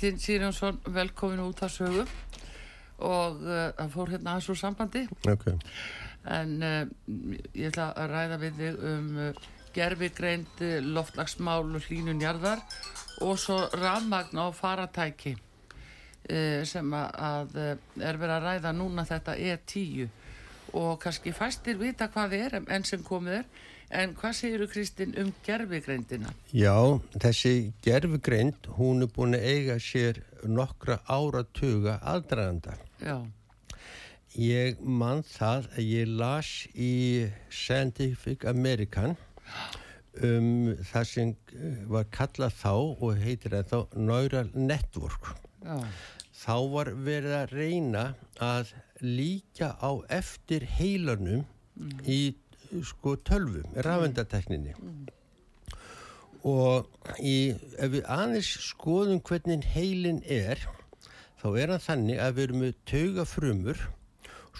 Kristín Sýrjánsson, velkomin út að sögu. Og uh, það fór hérna aðeins úr sambandi. Okay. en uh, ég ætla að ræða við þig um uh, gerfigreind uh, loftlagsmál og hlínun jarðar og svo rafmagn á faratæki uh, sem að, uh, er verið að ræða núna þetta E10 og kannski fæstir vita hvað það er enn sem komið er en hvað segir þú Kristín um gerfigreindina? Já, þessi gerfugreind, hún er búin að eiga sér nokkra áratuga aðdraganda. Já, Ég man það að ég las í Scientific American um það sem eh, var kallað þá og heitir það þá Neural Network. já, Þá var verið að reyna að líka á eftir heilanum í sko tölvum, rafendatekninni. Og í, ef við aðeins skoðum hvernig heilin er, þá er hann þannig að við erum með taugafrumur,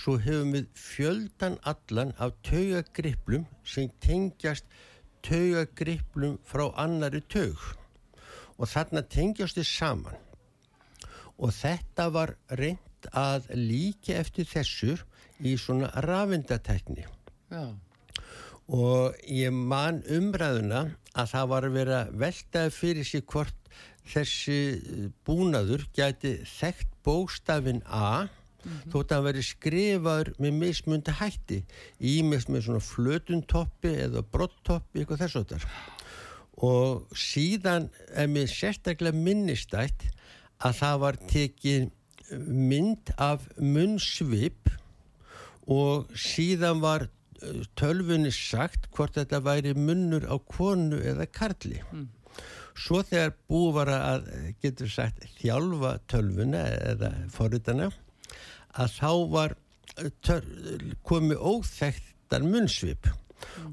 svo hefum við fjöldan allan af taugagriplum sem tengjast taugagriplum frá annari taug. Og þarna tengjast þið saman. Og þetta var reynd að líka eftir þessur í svona rafendatekni já, og ég man umræðuna að það var að vera veltaði fyrir sig hvort þessi eh, búnaður gæti þekkt bóstafin A þótt að hann veri skrifaður með mismundi hætti. Ímest með svona flötuntoppi eða brottoppi eitthvað þess að og síðan er mér sérstaklega minnistætt að það var tekið mynd af munnsvip og síðan var tölvunni sagt hvort þetta væri munnur á konu eða karli. Svo þegar búið var að, getur sagt, þjálfa tölvuna eða forritana, að þá var eh, komið óþekktar munnsvip.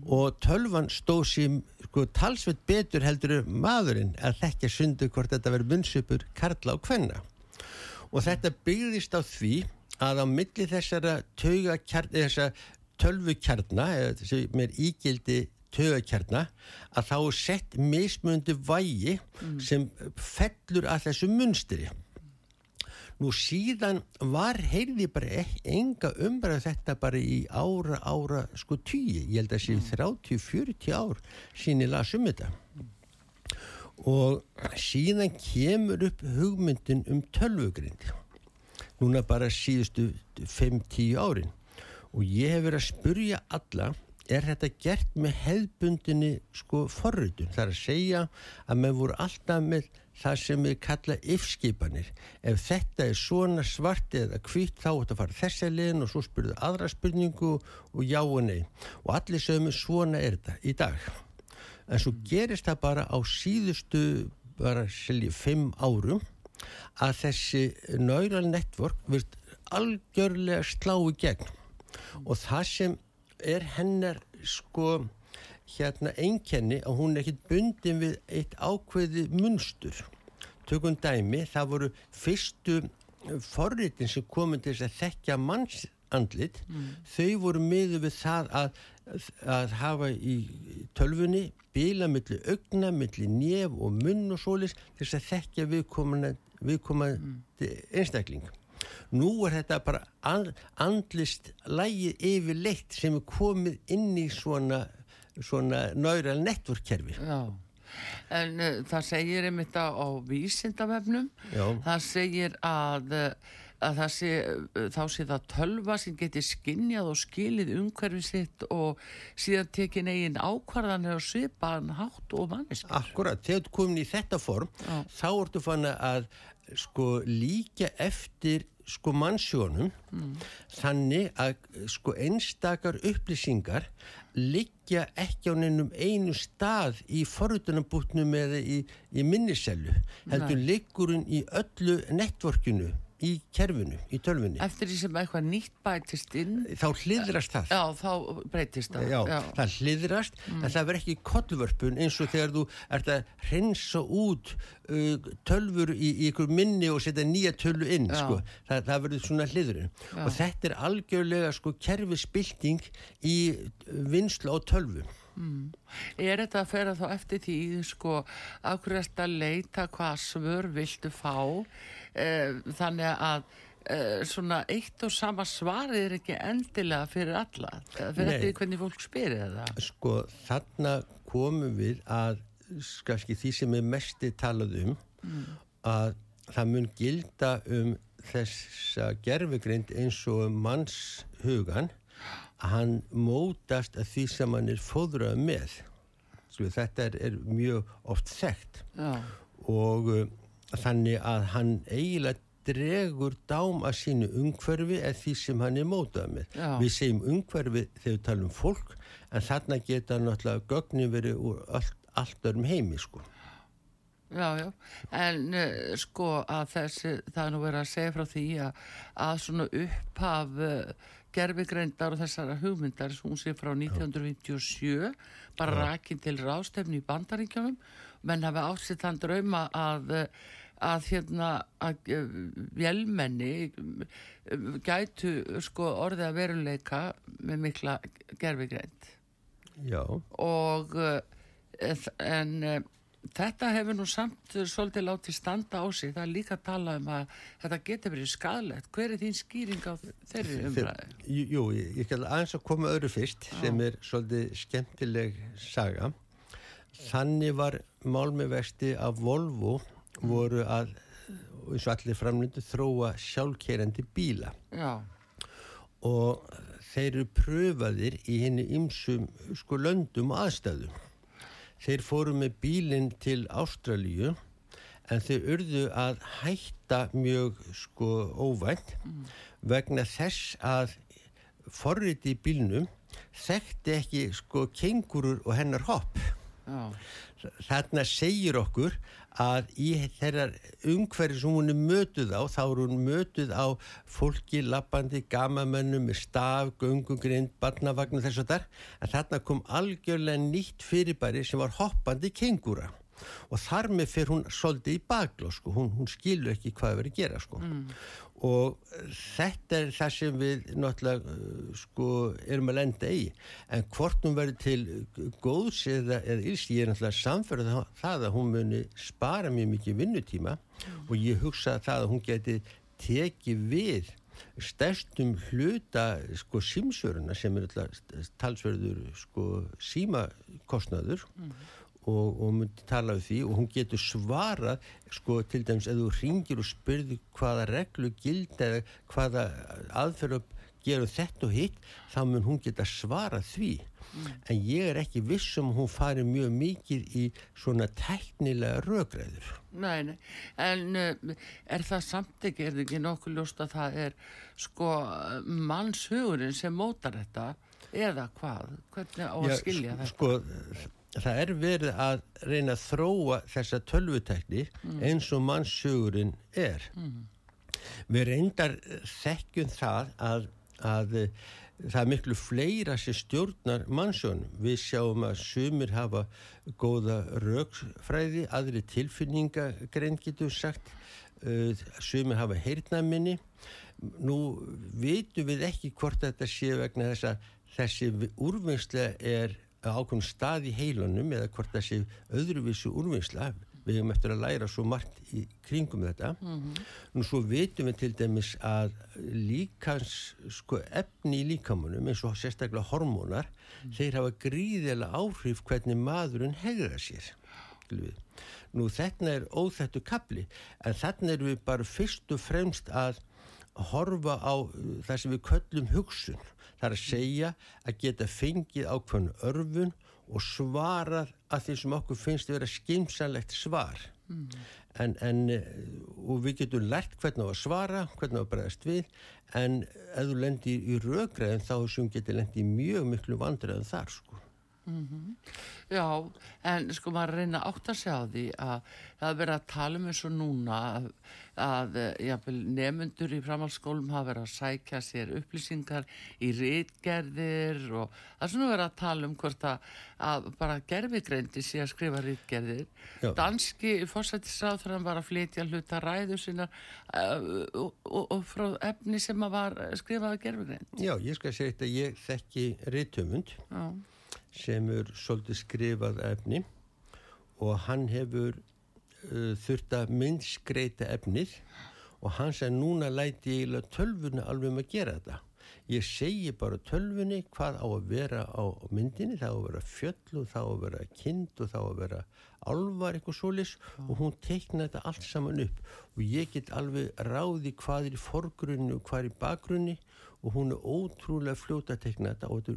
Og tölvan stóð sér sko, talsveit betur heldur maðurinn að þekkja sundu hvort þetta verið munnsvipur karla og kvenna. Og þetta byggðist á því að á milli þessara þessara tölvukjarna sem er ígildi taugakjarna að þá er sett mismundi vægi sem fellur að þessu munstri Nú síðan var heyrði bara enga umræðu þetta bara í ára, ára sko tíu. Ég held að séu 30-40 ár sín ég las um þetta. Og síðan kemur upp hugmyndin um tölvugrind. Núna bara síðustu 5-10 árin. Og ég hef verið að spurja alla, er þetta gert með hefðbundinni sko forritun? Það er að segja að menn voru alltaf með það sem við kalla yfskipanir. Ef þetta er svona svart eða hvitt þá ætti að fara þessa liðin og svo spurðu aðra spurningu og já og nei. Og allir sögum svona er þetta í dag. En svo gerist það bara á síðustu bara selji fimm árum að þessi neural network virt algjörlega slá í gegn og það sem er hennar sko hérna einkenni að hún er ekkit bundin við eitt ákveði munstur. Tökum dæmi, það voru fyrstu forritin sem komið til þess að þekkja mannsandlit, þau voru miður við það að, að hafa í tölfunni bila milli augna, milli nef og munn og solis til þess að þekkja viðkomandi, viðkomandi einstakling. Nú er þetta bara and, andlist lægið yfirleitt sem er komið inn í svona, svona nára netvorkerfi. Já, En uh, það segir einmitt á, á vísindavefnum, Já. það segir að, uh, að það sé, uh, þá sé það tölva sem geti skinnjað og skilið umhverfi sitt og síðan tekin eigin ákvarðanir og svipaðan hátt og manneski. Akkurat, þegar þú komin í þetta form Já. þá ertu fann að sko líka eftir sko mannsjónum þannig að sko einstakar upplýsingar liggja ekki á neinum einu stað í forrutunabútnum eða í, í minnisellu heldur liggurinn í öllu networkinu í kerfinu, í tölvunni. Eftir því sem eitthvað nýtt bætist inn, þá hliðrast það. Já, þá breytist það. Já, það hliðrast en það verður ekki kollvörpun eins og þegar þú ert að hreinsa út uh, tölfur í, í ykkur minni og setja nýja tölvu inn Já. sko. það, það verður svona hliðurinn og þetta er algjörlega sko kerfispilting í vinslu á tölvu Er þetta að færa þá eftir því, sko, ertu að leita hvað svör viltu fá, eh, þannig að eh, svona eitt og sama svarið er ekki endilega fyrir alla, Eh, fyrir því hvernig fólk spyrir það. sko þarna komum við að kannski því sem er mesti talað um að það mun gilda um þessa gerfugrind eins og mannshugan hann mótast að því sem hann er fóðrað með sko, þetta er, er mjög oft þekkt Já, og uh, þannig að hann eiginlega dregur dám að sínu umhverfi eða því sem hann er mótað með. Já. Við segjum umhverfi þegar við talum um fólk en þarna geta náttúrulega gögnin verið úr allt, allt örum heimi sko. já, já, en uh, sko að þessi, það er nú verið að segja frá því að, að svona upphaf uh, gerfigreindar og þessara hugmyndar sem hún sé frá 1957 bara rakin til rástefni í bandaríkjunum. Menn hafi ásitt þann drauma að að hérna að uh, vélmenni uh, gætu sko orðið að veruleika með mikla gerfigreind Já, og uh, en þetta hefur nú samt svolítið látið standa á sig það er líka að tala um að þetta getur verið skadlegt hver er þín skýring á þeirri umræðu? Jú, ég, ég skal aðeins að koma öðru fyrst sem er svolítið skemmtileg saga. Þannig var málmivexti af Volvo voru að, eins og allir framlöndu, þróa sjálfkerandi bíla Já, og þeir eru pröfaðir í henni ymsum sko löndum og aðstæðum. Þeir fóru með bílinn til Ástralíu en þeir urðu að hætta mjög sko óvænt vegna þess að forriti bílnum þekkti ekki sko kengurur og hennar hopp. Þarna segir okkur að í þeirra umhverfi sem hún er mötuð á, þá er hún mötuð á fólki, lappandi, gamamönnum staf, göngugrind, barnavagn og þess að þar, en þarna kom algjörlega nýtt fyrirbæri sem var hoppandi kengúra og þar með fyrir hún svolítið í bakló sko, hún, hún skilur ekki hvað verið að gera sko. Og þetta er það sem við náttúrulega uh, sko erum að lenda í. En hvort hún verður til góðs eða, eða ills, ég er náttúrulega samferð það að hún muni spara mjög mikið vinnutíma. Og ég hugsa það að hún geti tekið við stærstum hluta sko símsvöruna sem er talsverður sko símakostnaður og, og myndi tala um því og hún getur svarað sko til dæmis ef þú ringir og spyrði hvaða reglu gildi eða hvaða aðferð að gera þetta og hitt þá mun hún geta svarað því. En ég er ekki vissum hún fari mjög mikið í svona teknilega rögræður nei, nei. En uh, er það samt ekki, er það ekki nokkuð ljóst að það er sko mannshugurinn sem mótar þetta? Eða hvað, hvernig á að Já, skilja þetta? sko, það er verið að reyna að þróa þessa tölvutekni eins og mannssugurinn er. Við reyndar þekkjum það að, að það er miklu fleira sem stjórnar mannsjónum. Við sjáum að sumir hafa góða rögfræði aðri tilfinningagrein getur sagt. Uh, sumir hafa heyrnaminni nú vitum við ekki hvort þetta sé vegna þess að þessi úrvinnsla er ákveðum stað í heilunum eða hvort sé öðruvísu úrvinnsla við hefum eftir að læra svo margt í kringum þetta nú svo vitum við til dæmis að líkans sko efni í líkamunum eins og sérstaklega hormónar þeir hafa gríðilega áhrif hvernig maðurinn hegða sér. Nú þetta er óþættu kapli en þannig erum við bara fyrst og fremst að horfa á uh, það sem við köllum hugsun. Það er að segja að geta fengið ákveðinu örfun og svarað að því sem okkur finnst að vera skimsanlegt svar. Mm. En, en, uh, og við getum lært hvernig á að svara, hvernig á að bregðast við, en ef þú lendir í röggræðin þá sem getur lendir í mjög miklu vandræðin þar sko. Mm -hmm. Já, en sko maður reyna átt að segja á því að það verður að tala um eins og núna að, að já, nefnundur í framhaldsskólum hafa verið að sækja sér upplýsingar í rítgerðir og það er svona verið að tala um hvort að, að bara gerfigreindi sé að skrifa rítgerðir. Já. Danski fórsættisráþrann var að flytja hluta ræðu sína uh, og, og, og frá efni sem að var skrifaða gerfigreind. Já, ég skal segja þetta, ég þekki rítumund. Já sem er svolítið skrifað efni og hann hefur uh, þurft að myndskreita efnið og hann sem núna læti eiginlega tölvunni alveg um að gera þetta. Ég segi bara tölvunni hvað á að vera á myndinni, það á að vera fjöll og það á að vera kind og það á að vera alvar eitthvað solis og hún teikna þetta allt saman upp og ég get alveg ráði hvað er í forgrunni og hvað er í bakgrunni og hún er ótrúlega fljóta að teikna þetta og,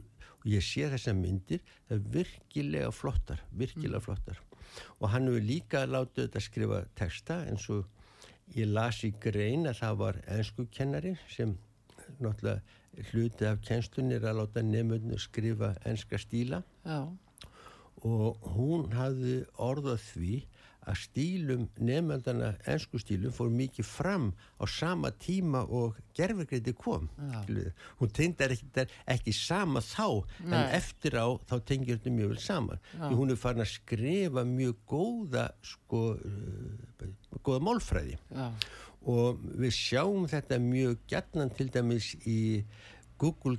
ég sé þessa myndir það er virkilega flottar virkilega mm. flottar og hann hefur líka látið þetta skrifa texta eins og ég las í grein að það var ennsku kennari sem náttúrulega hluti af kennslunni er að láta nefnunni skrifa ennska stíla Já. og hún hafði orðað því að stílum nefnandana, ennsku stílum fór mikið fram á sama tíma og gerfegreiti kom ja. hún tengdar ekki, ekki sama þá Nei. en eftir á þá tengir þetta mjög vel saman ja. hún er farin að skrifa mjög góða sko, uh, góða málfræði ja. og við sjáum þetta mjög gætnan til dæmis í Google,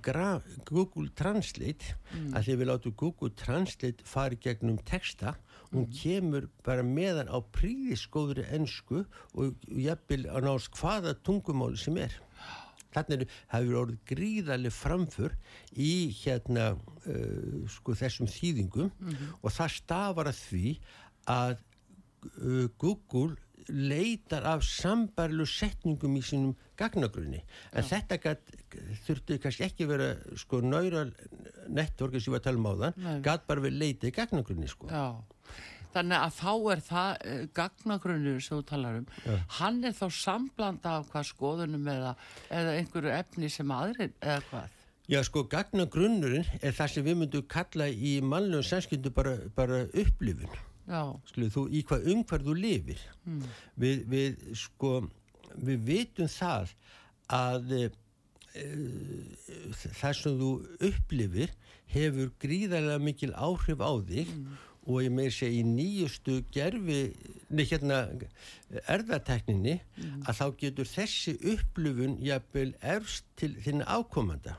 Google Translate mm. að því við látum Google Translate fara gegnum texta hún mm. kemur bara meðan á príðiskóðri ennsku og jafnvel að nást hvaða tungumáli sem er þannig hefur orðið gríðarlega framför í hérna uh, sko þessum þýðingum mm -hmm. og það stafar að því að uh, Google leitar af sambarlu setningum í sínum gagnagrunni en Já. þetta gat, þurfti kannski ekki vera sko nára nettorki sem við að tala um á þann gæt bara við leita í gagnagrunni sko Já. Þannig að þá er það eh, gagnagrunnur sem þú talar um Já. hann er þá samblanda af hvað skoðunum eða, eða einhverju efni sem aðrir eða hvað Já sko gagnagrunnurinn er það sem við myndum kalla í mannlegum samskyndu bara, bara upplifun Skilur, þú, í hvað umhverð þú lifir mm. við, við sko við vitum það að e, það sem þú upplifir hefur gríðarlega mikil áhrif á þig mm. Og ég með segja í nýjustu gerfi nefn hérna erðartekninni mm. að þá getur þessi upplifun jafnvel erst til þinn ákomanda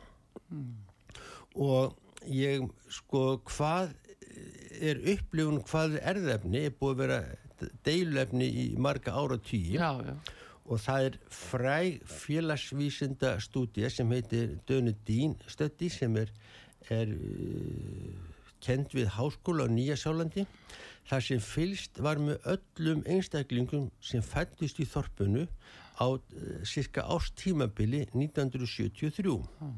og ég sko hvað er upplifun hvað er erðefni er búið að vera deilefni í marga ára tíu og það er fræg félagsvísinda stúdía sem heitir Dönudín stötti sem er, er kend við háskóla á Nýjasálandi þar sem fylst var með öllum einstaklingum sem fættist í þorpunu á cirka ástímabili 1973 mm.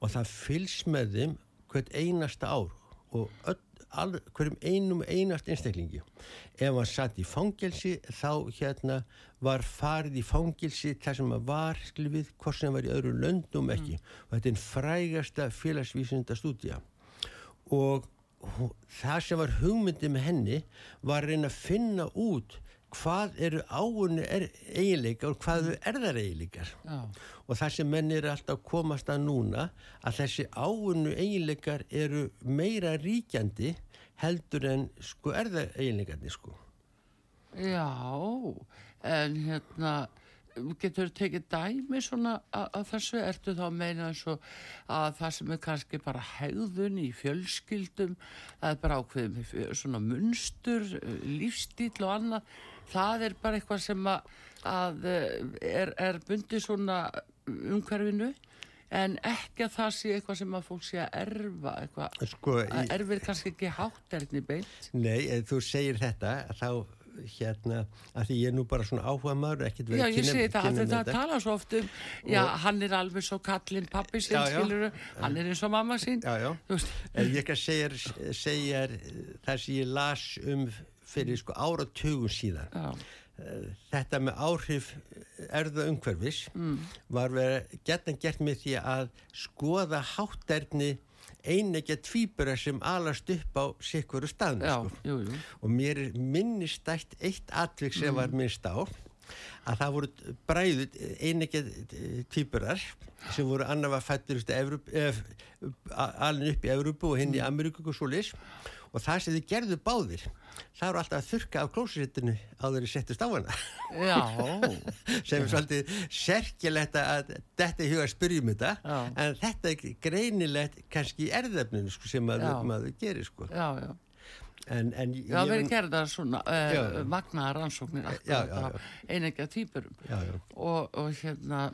og það fylst með þeim hvert einasta ár og öll, all, hverjum einum einast einstaklingi ef hann satt í fangelsi þá hérna var farið í fangelsi þar sem hann var við hvort sem hann var í öðru löndum ekki mm. og þetta er frægasta félagsvísunda stúdja og það sem var hugmyndi með henni var að reyna að finna út hvað eru áunni er eiginleikar og hvað eru erðar eiginleikar Já. og það sem menn eru alltaf komast að núna að þessi áunni eiginleikar eru meira ríkjandi heldur en sko erðar eiginleikarnir sko Já, en hérna getur tekið dæmi svona að þessu? Ertu þá að meina eins og að það sem er kannski bara hegðun í fjölskyldum það er bara ákveðum svona munstur lífstíl og annað það er bara eitthvað sem að, að er, er bundið svona umhverfinu en ekki að það sé eitthvað sem að fólk sé að erfa eitthvað, Sko, að í- erfir kannski ekki hátterni beint? Nei, ef þú segir þetta þá hérna, að því ég er nú bara svona áhuga maður ekkert Já, verið að ég kynna- segi það, kynna þetta með það tala svo oft um já, hann er alveg svo kallinn pappi sinn, Já, já. skilur hann er eins og mamma sín Já, já. En ég kann segja, segja það sem ég las um fyrir sko áratugum síðan. já, Þetta með áhrif erða umhverfis var verið gert með því að skoða hátterni einegja tvíbura sem alast upp á sikkuru staðinu. já, Sko. jú, jú Og mér er minnistætt eitt atvik sem var minnst á að það voru bræðu einegja tvíburar sem voru annar var fættur alveg upp í Evrópu og hinn í Ameríku og svo lis og það sem þið gerðu báðir það voru alltaf að þurka af klósisettinu áður í settust á hana. Já, sem er svolítið serkilegt að þetta í huga spyrjum þetta. Já. en þetta er greinilegt kannski í erðefninu sko, sem maður, gerir sko. já, já. En, en Já, ég- verið gerðar svona uh, já. magnaða rannsóknir einegja týpurum og, og hérna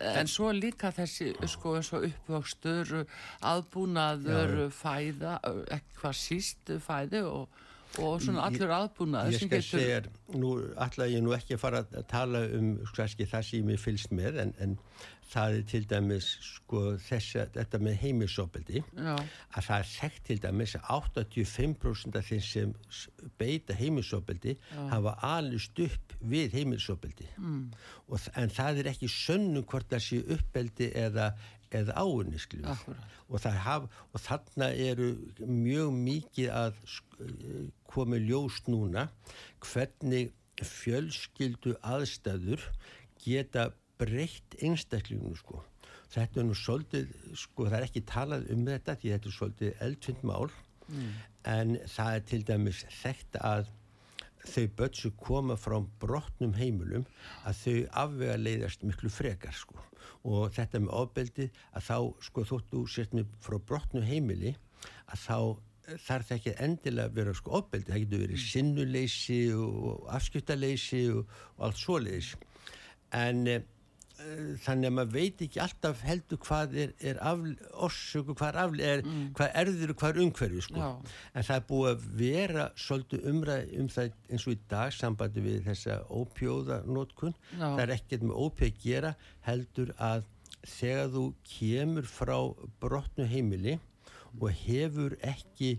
en svo líka þessi sko eins og uppvöxtur aðbúnaður Já, já. fæða ekki hvað síst fæði og, og svona allur aðbúnaður sem getur segja, nú ætla ég nú ekki að fara að tala um kannski það sem ég mér fylgst með en, en það er til dæmis sko þessa, þetta með heimilsopeldi já, að það er þekkt til dæmis að 85% af þeim sem beita heimilsopeldi hafa alist upp við heimilsopeldi mm. en það er ekki sönnum hvort það sé uppeldi eða, eða áunni og, það haf, og þarna eru mjög mikið að komi ljóst núna hvernig fjölskyldu aðstæður geta breytt einstaklingu sko. Þetta er nú svolítið, sko það er ekki talað um þetta því þetta er svolítið eldfind mál. En það er til dæmis þekkt að þau börn sem koma frá brotnum heimilum að þau afvega leiðast miklu frekar sko og þetta með ofbeldi að þá sko þóttu sért með frá brotnu heimili að þá þarf það ekki endilega að vera sko ofbeldi, það getur verið sinnuleysi og afskiptaleysi og, og allt svoleiðis. En e, þannig að maður veit ekki alltaf heldur hvað er, er orsöku, hvað er, er, hvað erður og hvað er umhverju sko. En það er búið að vera svolítið umræð um það eins og í dag sambandi við þessa ópjóða nótkun, Já. það er ekkert með ópjóð að gera heldur að þegar þú kemur frá brotnu heimili og hefur ekki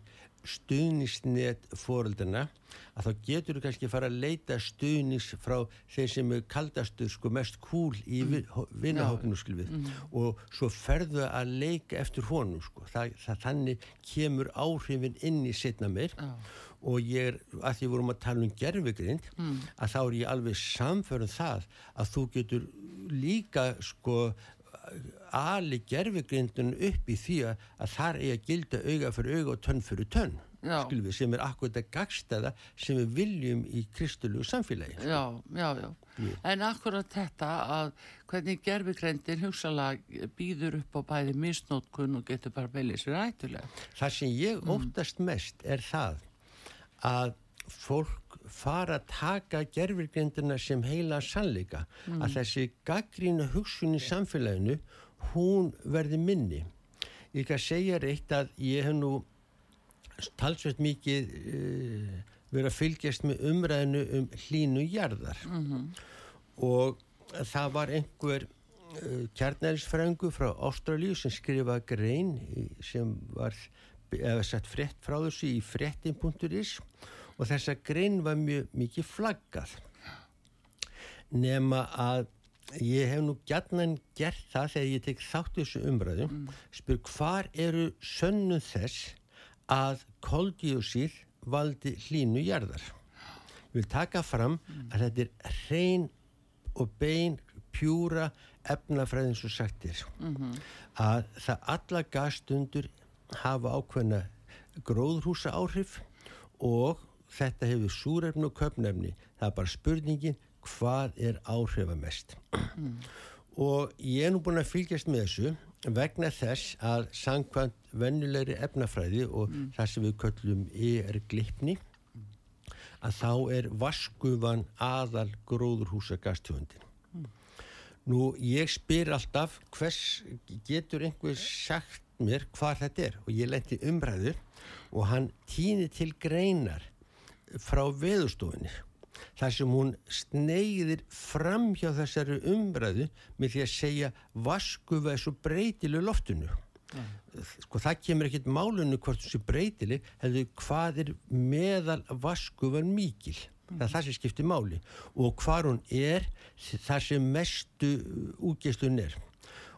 stuðnisnet fóreldana að þá getur þú kannski fara að leita stuðnis frá þeir sem er kaldastu sko mest kúl í mm. vinnahóknu skilvið og svo ferðu að leika eftir honum sko. Það, það þannig kemur áhrifin inn í setna meir. Já. og ég er, að því vorum að tala um gerfigrind að þá er ég alveg samförun það að þú getur líka sko ali gerfigrindun upp í því að þar er að gilda auga fyrir auga og tönn fyrir tönn við, sem er akkurat að gagstaða sem við viljum í kristulegu samfélagi. Já, já, já. En akkurat þetta að hvernig gerfigreindin hugsalega býður upp á bæði misnótkun og getur bara beilið sér hættulega það sem ég óttast mest er það að fólk fara að taka gerfirgrindina sem heila sannleika. Að þessi gaggrína hugsun í samfélaginu hún verði minni. Ég kan segja reitt að ég hef nú talsveit mikið uh, verið að fylgjast með umræðinu um hlínu jarðar. Og það var einhver uh, kjarnærisfrængu frá Ástralíu sem skrifaði grein sem var eða sett frétt frá þessu í fréttin.is og þessa grein var mjög mikið flaggað. Nema að ég hef nú gætnan gert það þegar ég tek þátt þessu umræðu. Spyr hvar eru sönnum þess að koldíosíð valdi hlínu jarðar? Ég vil taka fram að þetta er hrein og bein pjúra efnafræðin svo sagt er. Að það alla gasstundur hafa ákveðna gróðrúsa áhrif og þetta hefur súrefni og köpnefni það er bara spurningin hvað er áhrifamest. Og ég er nú búin að fylgjast með þessu vegna þess að samkvæmt vennulegri efnafræði og það sem við köllum er glipni að þá er vaskufan aðal gróðurhúsa gastöfundin Nú, ég spyr alltaf hvers getur einhver sagt mér hvað þetta er? Og ég lendi umræðu og hann týni til greinar frá veðustofinni þar sem hún sneiðir fram hjá þessari umræðu með því að segja vasku veð svo breytilu loftinu mm. sko það kemur ekkit málunni hvort þessi breytili hefur hvað er meðal vasku veð mikil mm. það er það sem skiptir máli og hvað hún er það sem mestu úgeistun er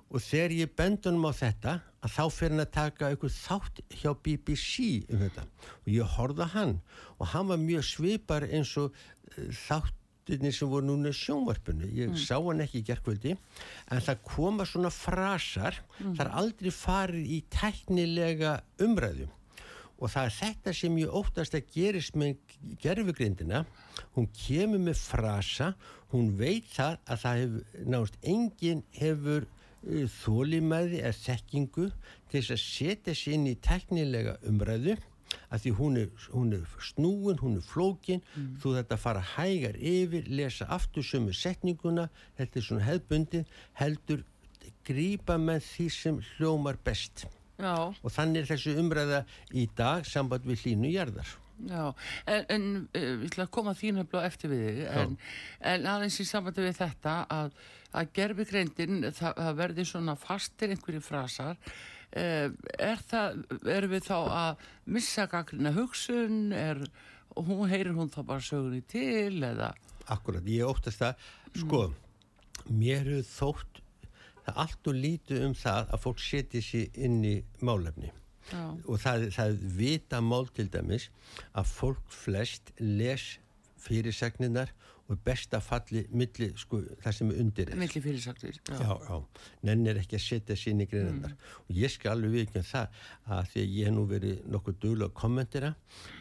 og þegar ég bendunum á þetta að þá fyrir hann að taka einhver þátt hjá BBC um þetta og ég horða hann og hann var mjög svipar eins og uh, þáttinni sem voru núna sjónvarpinu ég mm. sá hann ekki í gerðkvöldi en það koma svona frasar mm. það er aldrei farið í teknilega umræðum og það er þetta sem ég óttast að gerist með gerfugrindina hún kemur með frasa hún veit það að það hefur náðust enginn hefur þólimæði eða þekkingu til þess að setja sér inn í teknilega umræðu að því hún er, hún er snúin, hún er flókin mm. þú þetta fara hægar yfir lesa aftur sömu setninguna þetta er svona hefðbundi heldur grýpa með því sem hljómar best Já. og þannig er þessu umræða í dag samband við hlínu jarðar Já, en, en uh, ég ætla að koma þínu blá eftir við þig en, en aðeins í sambandi við þetta að, að gerfigreindin það, það verði svona fastir einhverju frasar uh, er það, erum við þá að missa gaglina hugsun? Er, hún heyrir hún þá bara sögunni til eða? Akkurat, ég óttast það, sko mm. mér hefur þótt það allt og lítið um það að fólk setja sér inn í málefni Já. og það, það vita mál til dæmis að fólk flest les fyrirsagninar og besta falli milli, sko, það sem er undir milli fyrirsagnir já. Já, já, nennir ekki að setja sín í greinandar mm. og ég skal alveg vikna það að því að ég hef nú verið nokkuð duglega að kommentera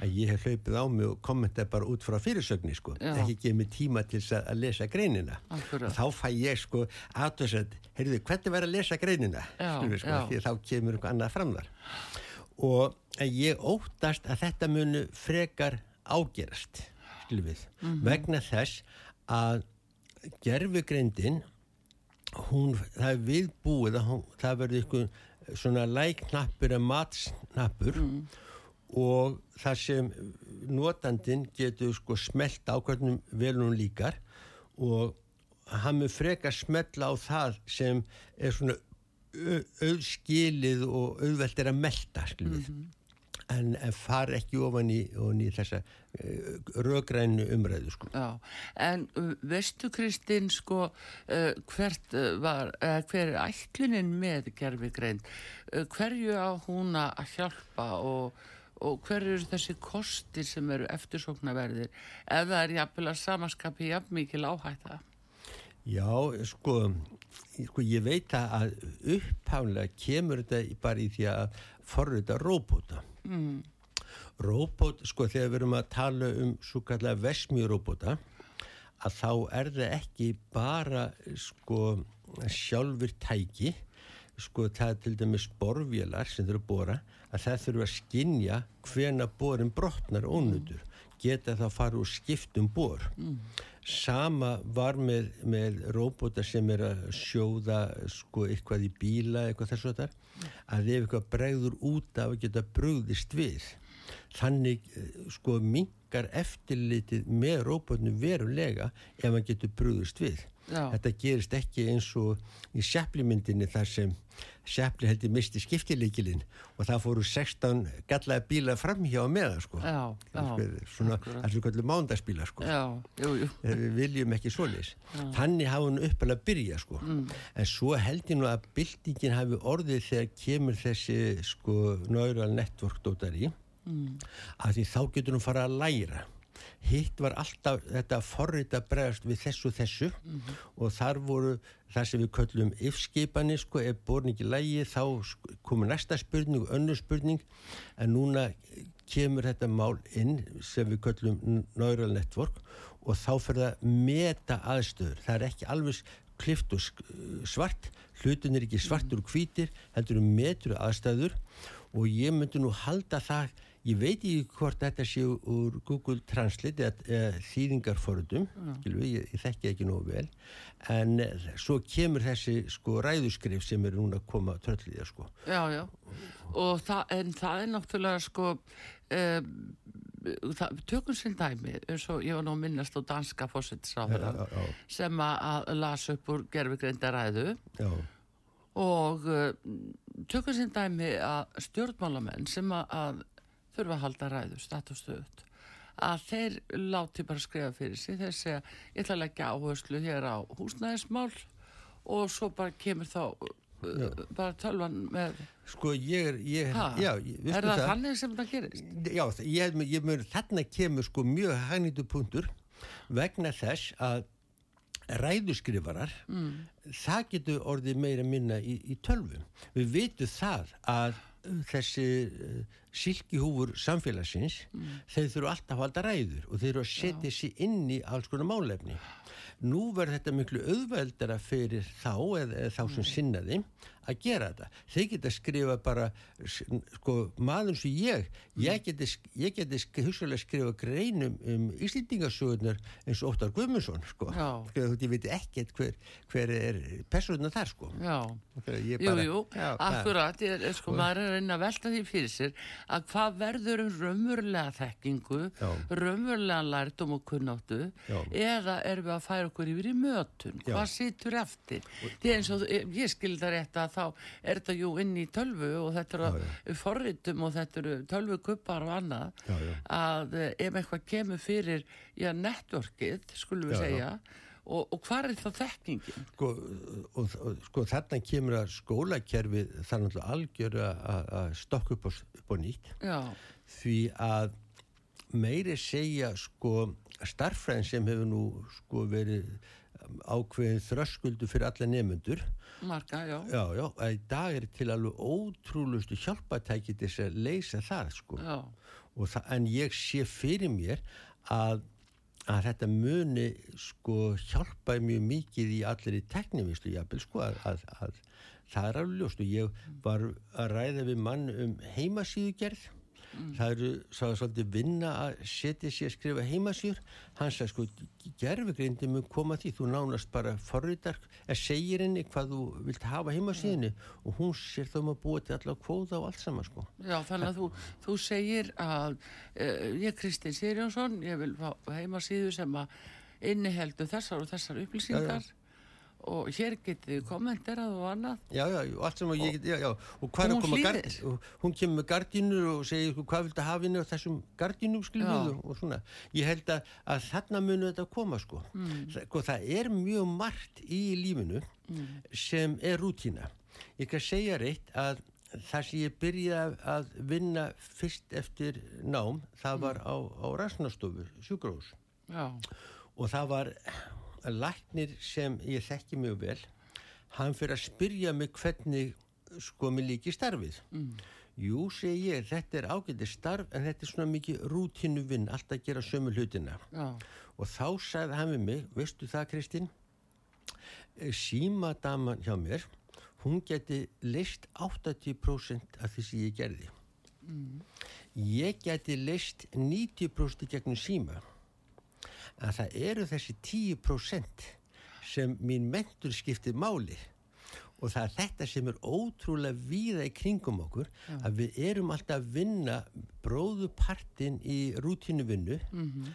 að ég hef hlaupið á mig og kommentað bara út frá fyrirsögni sko, ekki gefið mig tíma til að lesa greinina. Akkurat. og þá fæ ég sko aðtöðsað, heyrðu, hvernig verður að lesa greinina? Slúfi, sko, því að þá kemur einhver annað fram þar. Og ég óttast að þetta munu frekar ágerast við mm -hmm. vegna þess að gerfugreindin hún, það er viðbúið hún, það verður eitthvað svona læknappur eða matsnappur mm. og það sem notandin getur sko smelt á hvernig vel hún líkar og hann með freka smetla á það sem er svona auðskilið og auðvelt er að melda mm -hmm en far ekki ofan í, ofan í þessa uh, röggrænu umræðu sko. Já, en uh, veistu Kristinn sko uh, hvert var, hver er ætlunin með gerfigrein hverju á hún að hjálpa og, og hver eru þessi kostir sem eru eftirsóknarverðir? Ef það er jafnvel að samaskapi jafn mikil áhætta? Já, sko, sko ég veit að uppháðlega kemur þetta bara í því að forröða róbóta mm. Róbot, sko þegar við erum að tala um svo kallega vesmjurróbota að þá er það ekki bara sko sjálfur tæki sko það er til dæmis borvjölar sem þurfa að bóra að það þurfa að skinja hvena borin brotnar ónutur geta þá fara úr skiptum bor mm. Sama var með, með róbota sem er að sjóða sko eitthvað í bíla eitthvað þess að það að ef eitthvað bregður út af að geta brugðist við þannig eh, sko mingar eftirlitið með róbotinu verulega ef hann getur brugðist við Já. þetta gerist ekki eins og í seflimyndinni þar sem sefli heldur misti skiptileikilinn og það fóru 16 gallaði bíla framhjá með sko. svona allir kvöldu mándagsbíla sko. eh, við viljum ekki solis þannig hafa hann upp alveg að byrja sko. mm. en svo heldur nú að bildingin hafi orðið þegar kemur þessi sko neural network dótari mm. að því þá getur hann fara að læra. Hitt var alltaf þetta forrið að bregast við þessu þessu. Mm -hmm. og þar voru það sem við köllum yfskipanir sko, ef borin ekki lægi þá komur næsta spurning og önnur spurning. En núna kemur þetta mál inn sem við köllum neural network. Og þá fyrir það meta aðstöður, það er ekki alveg klift og svart. Hlutin er ekki svartur og hvítir heldur um metur aðstæður og ég myndi nú halda það ég veit ekki hvort þetta sé úr Google Translate eða, þýðingarforðum ég, ég þekki ekki nógu vel. En eh, svo kemur þessi sko ræðuskrif sem er núna að koma trölliða sko. Já, já, og það, en það er náttúrulega sko um, það, tökum sinn dæmi eins og ég var nú að minnast á danska já, já. sem að, að las upp úr gerfigreinda ræðu. Já, og uh, tökum sinn dæmi að stjórnmálamenn sem að þurfa að halda ræðu statustöðut að þeir láti bara skrifa fyrir sig þeir segja ég ætla að leggja áherslu hér á húsnæðismál og svo bara kemur þá uh, bara tölvan með sko ég er ég, já, ég, er það þannig sem það gerist? Já, ég, ég mun þarna kemur sko mjög hagnýtu punktur vegna þess að ræðuskrifarar mm. það getur orðið meira minna í, í tölvu. Við vitum það að þessi uh, silkihúfur samfélagsins mm. þeir þurfu alltaf að halda ræður og þeir eru að setja sér inn í alls konar málefni. Nú verður þetta miklu auðveldara fyrir þá eða, eða þá sem sinnaði að gera þetta. Þeir geta skrifa bara, sko, maður sem ég, ég geti, ég geti hugsalega skrifa greinum um Íslendingasögurnar eins og Óttar Guðmundsson, sko. Já. Sko, ég veit ekkert hver, hver er personuna þar, sko. Já, Ég jú, bara- jú, Já, akkurat, ég, sko, maður er að reyna að velta því fyrir sér að hvað verður um raunverulega þekkingu, Já. raunverulega lærdum og kunnáttu Já. eða erum við að færa okkur yfir í mötun, hvað situr eftir? Því eins og ég, það rétt að þá er þetta jú inn í tölvu og þetta eru forritum og þetta eru tölvukuppar og annað. Já, já. að eh, ef eitthvað kemur fyrir, já, networkið, skulum við segja, og, og hvað er þá þekkingin? Sko, og, og, sko þarna kemur að náttúrulega algjör að- að að stokka upp upp á nýtt. Því að meiri segja sko starffræðin sem hefur nú sko verið ákveðin þröskuldu fyrir alla nefnendur marga, já. já, já, í dag er til alveg ótrúlustu hjálpatæki til að leysa það sko. Það, en ég sé fyrir mér að, að þetta muni sko hjálpa mjög mikið í allir í teknivistu jafnvel sko að, að, að það er alveg ljóst. Og ég var að ræða við mann um heimasíðugerð það eru sá, svolítið vinna að setja sér að skrifa heimasíður. Hann sagði sko gerfugrindi mun koma að því. Þú nánast bara forritar eða segir henni hvað þú vilt hafa heimasíðinu og hún sér þá um að búa til allar kvóða og allt saman sko. Já, þannig að þú, þú segir að uh, ég Kristinn Sirjónsson, ég vil fá heimasíðu sem að inniheldu þessar og þessar upplýsingar og hér getið kommenterað og annað. Já, já, og allt sem ég get, já, já, og hvað er Og að koma hlýðir. gard, og hún kemur með gardínur og segir sko, hvað viltu hafa inn á þessum Já. við og, og svona. Ég held að, að þarna munu þetta koma sko. Mm. Það, það er mjög margt í lífinu sem er rútína. Ég kan segja reitt að það sem ég byrjaði að vinna fyrst eftir nám, það var á, á rasnastofu, sjúkrós Já, og það var læknir sem ég þekki mjög vel hann fyrir að spyrja mig hvernig sko mig líki starfið. Mm. jú segi ég þetta er ágætið starf en þetta er svona mikið rútínu vinn alltaf að gera sömu hlutina. Já, og þá sagði hann við mig veistu það Kristín? Símadaman hjá mér hún geti leist 80% af því sem ég gerði. Ég geti leist 90% í gegnum síma að það eru þessi 10% sem mín mentur skiptir máli. Og það er þetta sem er ótrúlega víða í kringum okkur að við erum alltaf að vinna bróðupartin í rútínuvinnu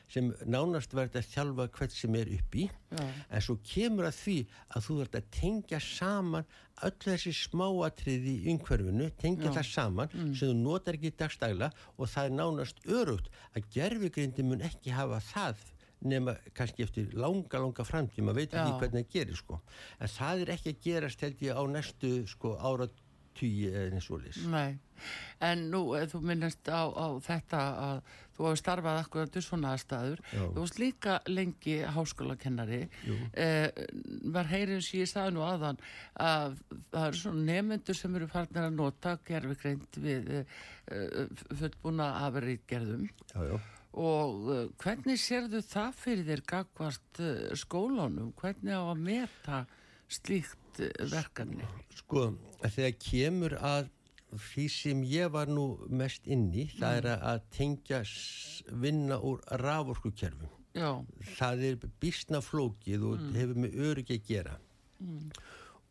sem nánast verður að þjálfa hvert sem er upp í. Já. en svo kemur að því að þú verður að tengja saman öll þessi smáatriði í umhverfinu, tengja það saman sem þú notar ekki dagstæla og það er nánast örugt að gerfugrindi mun ekki hafa það nema kannski eftir langa, langa framtíð, maður veit ekki hvernig það gerir sko. En það er ekki að gerast held ég á næstu sko áratugi eða eins og lýs. nei. En nú, eh, þú minnast á, á þetta að þú hefur starfað akkurat í svona aðstæður. Þú varst líka lengi háskólakennari. Eh, var heyrið sem ég sagði nú aðan að það eru svona nefnendur sem eru farnir að nota gerfigreind við eh, fullbúna afurrítgerðum. Já, já. Og uh, hvernig sérðu það fyrir þér gagvart uh, skólanum? Hvernig á að meta slíkt uh, verkefni? Sko, þegar kemur að því sem ég var nú mest inni, það er að tengja vinna úr raforkukerfum. Já, Það er bísna flókið og hefur með öryggi að gera.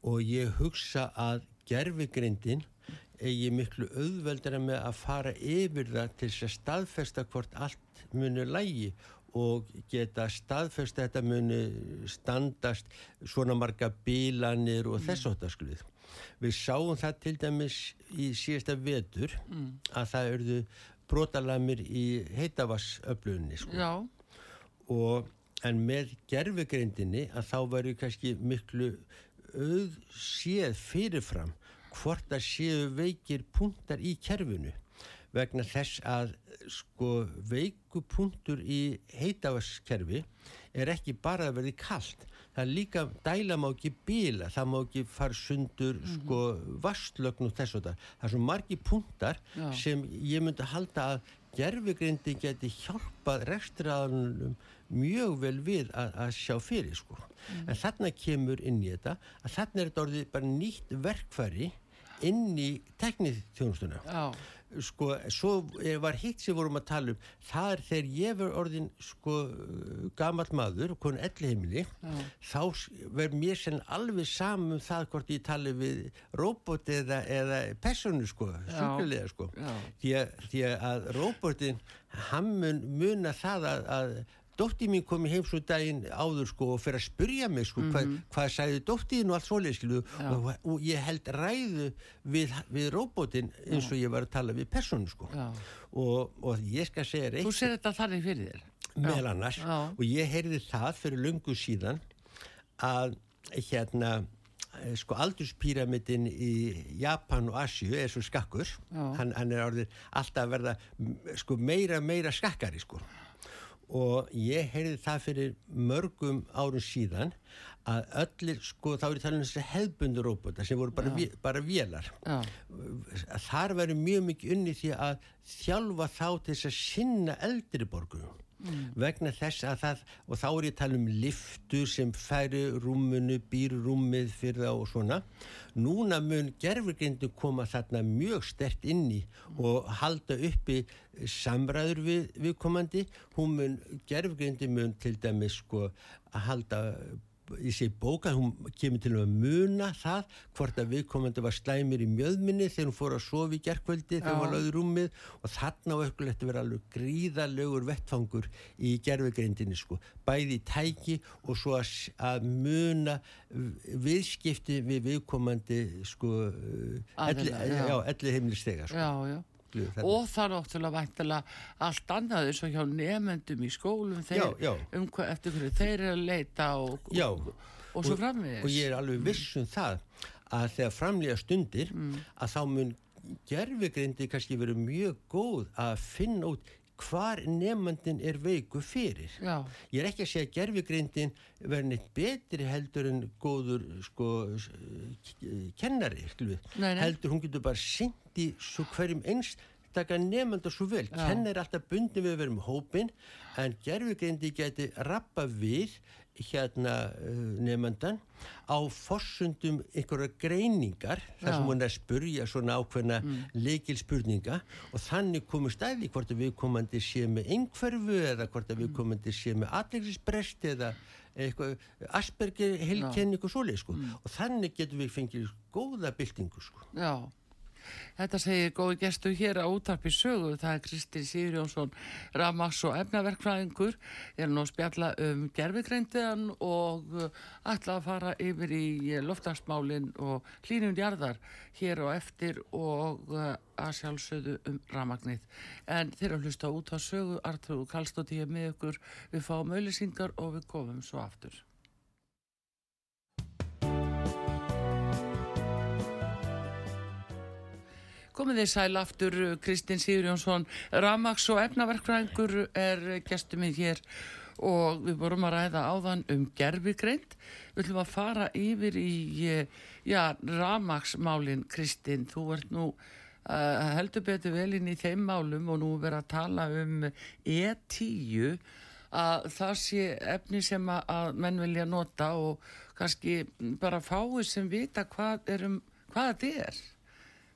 Og ég hugsa að gerfigrindin eigi miklu auðveldara með að fara yfir það til þess að staðfesta hvort allt muni lægi og geta staðfesta þetta muni standast svona marga bílanir og þess áttaskluð. Við sáum það til dæmis í síðasta vetur að það örðu brotalamir í heitavassöflugunni sko. Já, og en með gerfugrindinni að þá verður kannski miklu auð séð fyrirfram hvort að séu veikir punktar í kerfinu vegna þess að sko veiku punktur í heitavaskerfi er ekki bara að verði kallt það er líka, dæla má ekki bíla það má ekki fara sundur sko vastlögn og þess og það það er svo margi punktar Já. sem ég myndi halda að gerfugrindi geti hjálpað rekstraðanum mjög vel við að, að sjá fyrir sko. En þarna kemur inn í þetta að þarna er þetta orðið bara nýtt verkfæri inn í teknið þjónustuna. já, Sko, svo var hitt sem vorum að tala um, það er þegar ég var orðin sko gamall maður og konið elli heimili, þá verð mér sem alveg saman um það hvort ég tali við robot eða, eða personu sko, sjúklega sko já. því að, því að róbótin hann mun muna það að, að dótti mín kom í heim svo daginn áður sko og fyrir að spyrja mig sko hvað, hvað sagði dóttiðin og allt svoleið skilu og, og ég held ræðu við, við róbótin eins og ég var að tala við personu sko. Og, og ég skal segja Þú reitt sér þetta þannig fyrir þér. meðal annars. Já. og ég heyrði það fyrir lungu síðan að hérna eh, sko aldurspíramidin í Japan og Asju er svo skakkur. Hann, hann er orðið alltaf að verða sko meira meira skakkari sko og ég heyrði það fyrir mörgum árum síðan að öllir sko þá er ég talað um þessi hefbundur róbota sem voru bara, vé- bara vélar. Já, þar verður mjög mikið unni því að þjálfa þá til þess að sinna eldri borgurum vegna þess að það og þá er ég að tala um liftur sem færi rúmunu, býr rúmið fyrir það og svona. Núna mun gerfurgrindu koma þarna mjög stert inn í og halda uppi samræður við, viðkomandi. Hún mun, gerfurgrindu mun til dæmis sko að halda í sig bóka, hún kemur til að muna það hvort að viðkomandi var slæmir í mjöðminni þegar hún fór að sofa í gerkvöldi þegar hún var lögður rúmið og þarna á öllulegt að vera alveg gríðalegur vettfangur í gerfugrindinni sko, bæði í tæki og svo að, að muna viðskipti við viðkomandi sko elli, Aðila, já. já, sko. já, já. Þarna. Og það er óttúrulega væntilega allt annað eins og hjá nefendum í skólum þeir, Já, já. um hvað eftir hverju þeir eru að leita og, Já. og, og svo framvegis. og ég er alveg viss um það að þegar framlega stundir Mm. að þá mun gerfugrindi kannski verið mjög góð að finna út hvar nefnandin er veiku fyrir Já, ég er ekki að segja að gerfugrindin verði neitt betri heldur en góður sko kennari. Nei, nei. heldur hún getur bara í svo hverjum einstaka nefnanda svo vel kennari er alltaf bundin við að vera um hópin en gerfugrindi geti rappa við hérna uh, nefnandan á forsundum einhverja greiningar þar sem hún er að spurja svona ákveðna mm. leikil spurninga og þannig komur stæði hvort að viðkomandi sé með einhverfu eða hvort að viðkomandi sé með atleikisbrest eða eitthvað Asperger heilkenni eitthvað svoleið sko. Og þannig getum við fengið góða byltingu sko. Já. Þetta segir góði gestu hér á útarpi sögu, það er Kristinn Sigurjónsson, Ramax og efnaverkfræðingur, ég er nú að spjalla um gerfigreindiðan og uh, ætla að fara yfir í uh, loftagsmálin og hlínum jarðar hér og eftir og uh, að sjálfsögðu um ramagnið. En þeir að hlusta út á sögu, Artur Kallstóttir hér með ykkur, við fáum auðlýsingar og við komum svo aftur. Komið þið sæl aftur, Kristinn Sigurjónsson, Ramax og efnaverkfræðingur er gestur minn hér og við vorum að ræða áðan um gerfigreind. Við ætlum að fara yfir í já, Ramax-málin, Kristinn. Þú ert nú uh, heldur betur vel inn í þeim málum og nú verið að tala um E10 að það sé efni sem að, menn vilja nota og kannski bara fáið sem vita hvað, um, hvað þetta er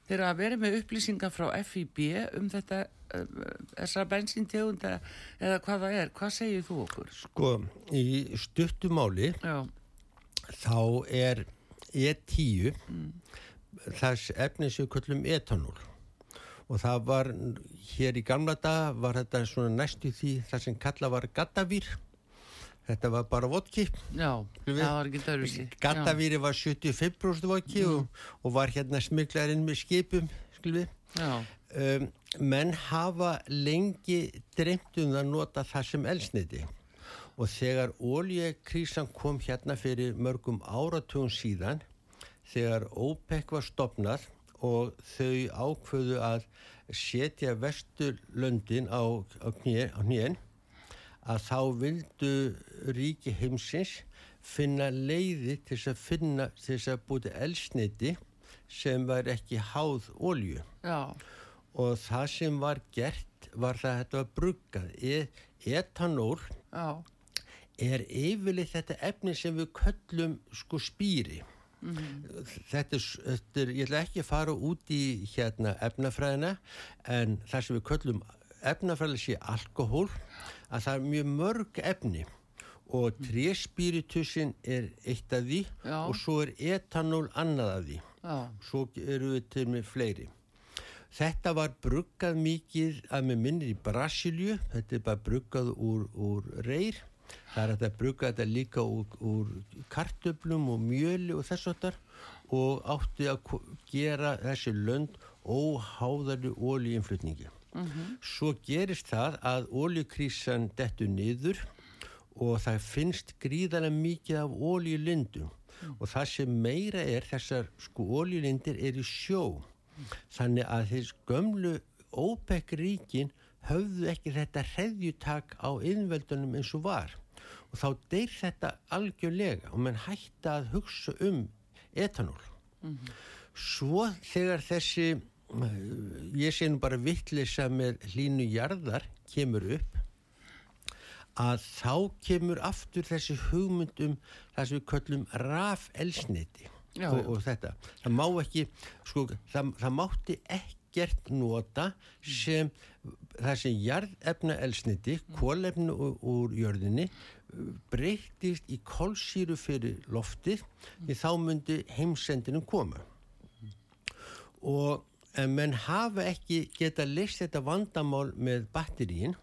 þeir að vera með upplýsingar frá FIB um þetta uh, þessar bensíntegunda eða hvað það er, hvað segir þú okkur? Sko, í stuttumáli þá er E10 þess efni sem við köllum etanól. Og það var hér í gamla dag var þetta svona næstu því það sem kalla var gattavýr þetta var bara vodki. Já, Við- það var ekki dörfisi. gattavýri var 75% vodki og, og var hérna smiklarinn með skipum skulum við. Já, um, menn hafa lengi dreymt um að nota það sem elsniti og þegar oljekrísan kom hérna fyrir mörgum áratugum síðan þegar OPEC var stopnað og þau ákvöðu að setja vesturlöndin á, á, knén að þá vildu ríki heimsins finna leiði til þess að finna til þess að búti elsniti sem var ekki háð olju já, og það sem var gert var það að þetta var bruggað. E etanól já, er yfirleitt þetta efni sem við köllum sko spýri. Þetta, er, s- þetta er ég ætla ekki að fara út í hérna efnafræðina en það sem við köllum efnafræðilega sé alkohól að það er mjög mörg efni og tréspíritusin er eitt af því Já. og svo er etanól annað af því. Já, svo eru við til með fleiri. Þetta var bruggað mikið að með minnir í Brasilju þetta er bara bruggað úr, úr reyr. Það er að brugga þetta líka úr, úr kartöflum og mjöli og þess áttar og átti að gera þessi lönd óháðari ólíinflutningi svo gerist það að ólíkrísan dettur niður og það finnst gríðarlega mikið af ólíulindum og það sem meira er þessar sko ólíulindir er í sjó. Þannig að þess gömlu ópekk ríkin höfðu ekki þetta hreðjutak á innveldunum eins og var. Og þá deyr þetta algjörlega og menn hætta að hugsa um etanól. Svo þegar þessi ég sé nú bara vittlisa með hlínu jarðar kemur upp að þá kemur aftur þessi hugmynd um það sem við köllum rafelsniti og, og þetta. Það má ekki, sko, það, það mátti ekkert nota sem það sem jarðefna elsniti, kólefni úr, jörðinni breytist í kolsýru fyrir loftið því þá myndi heimsendinum koma. Og en menn hafa ekki geta leist þetta vandamál með batteríin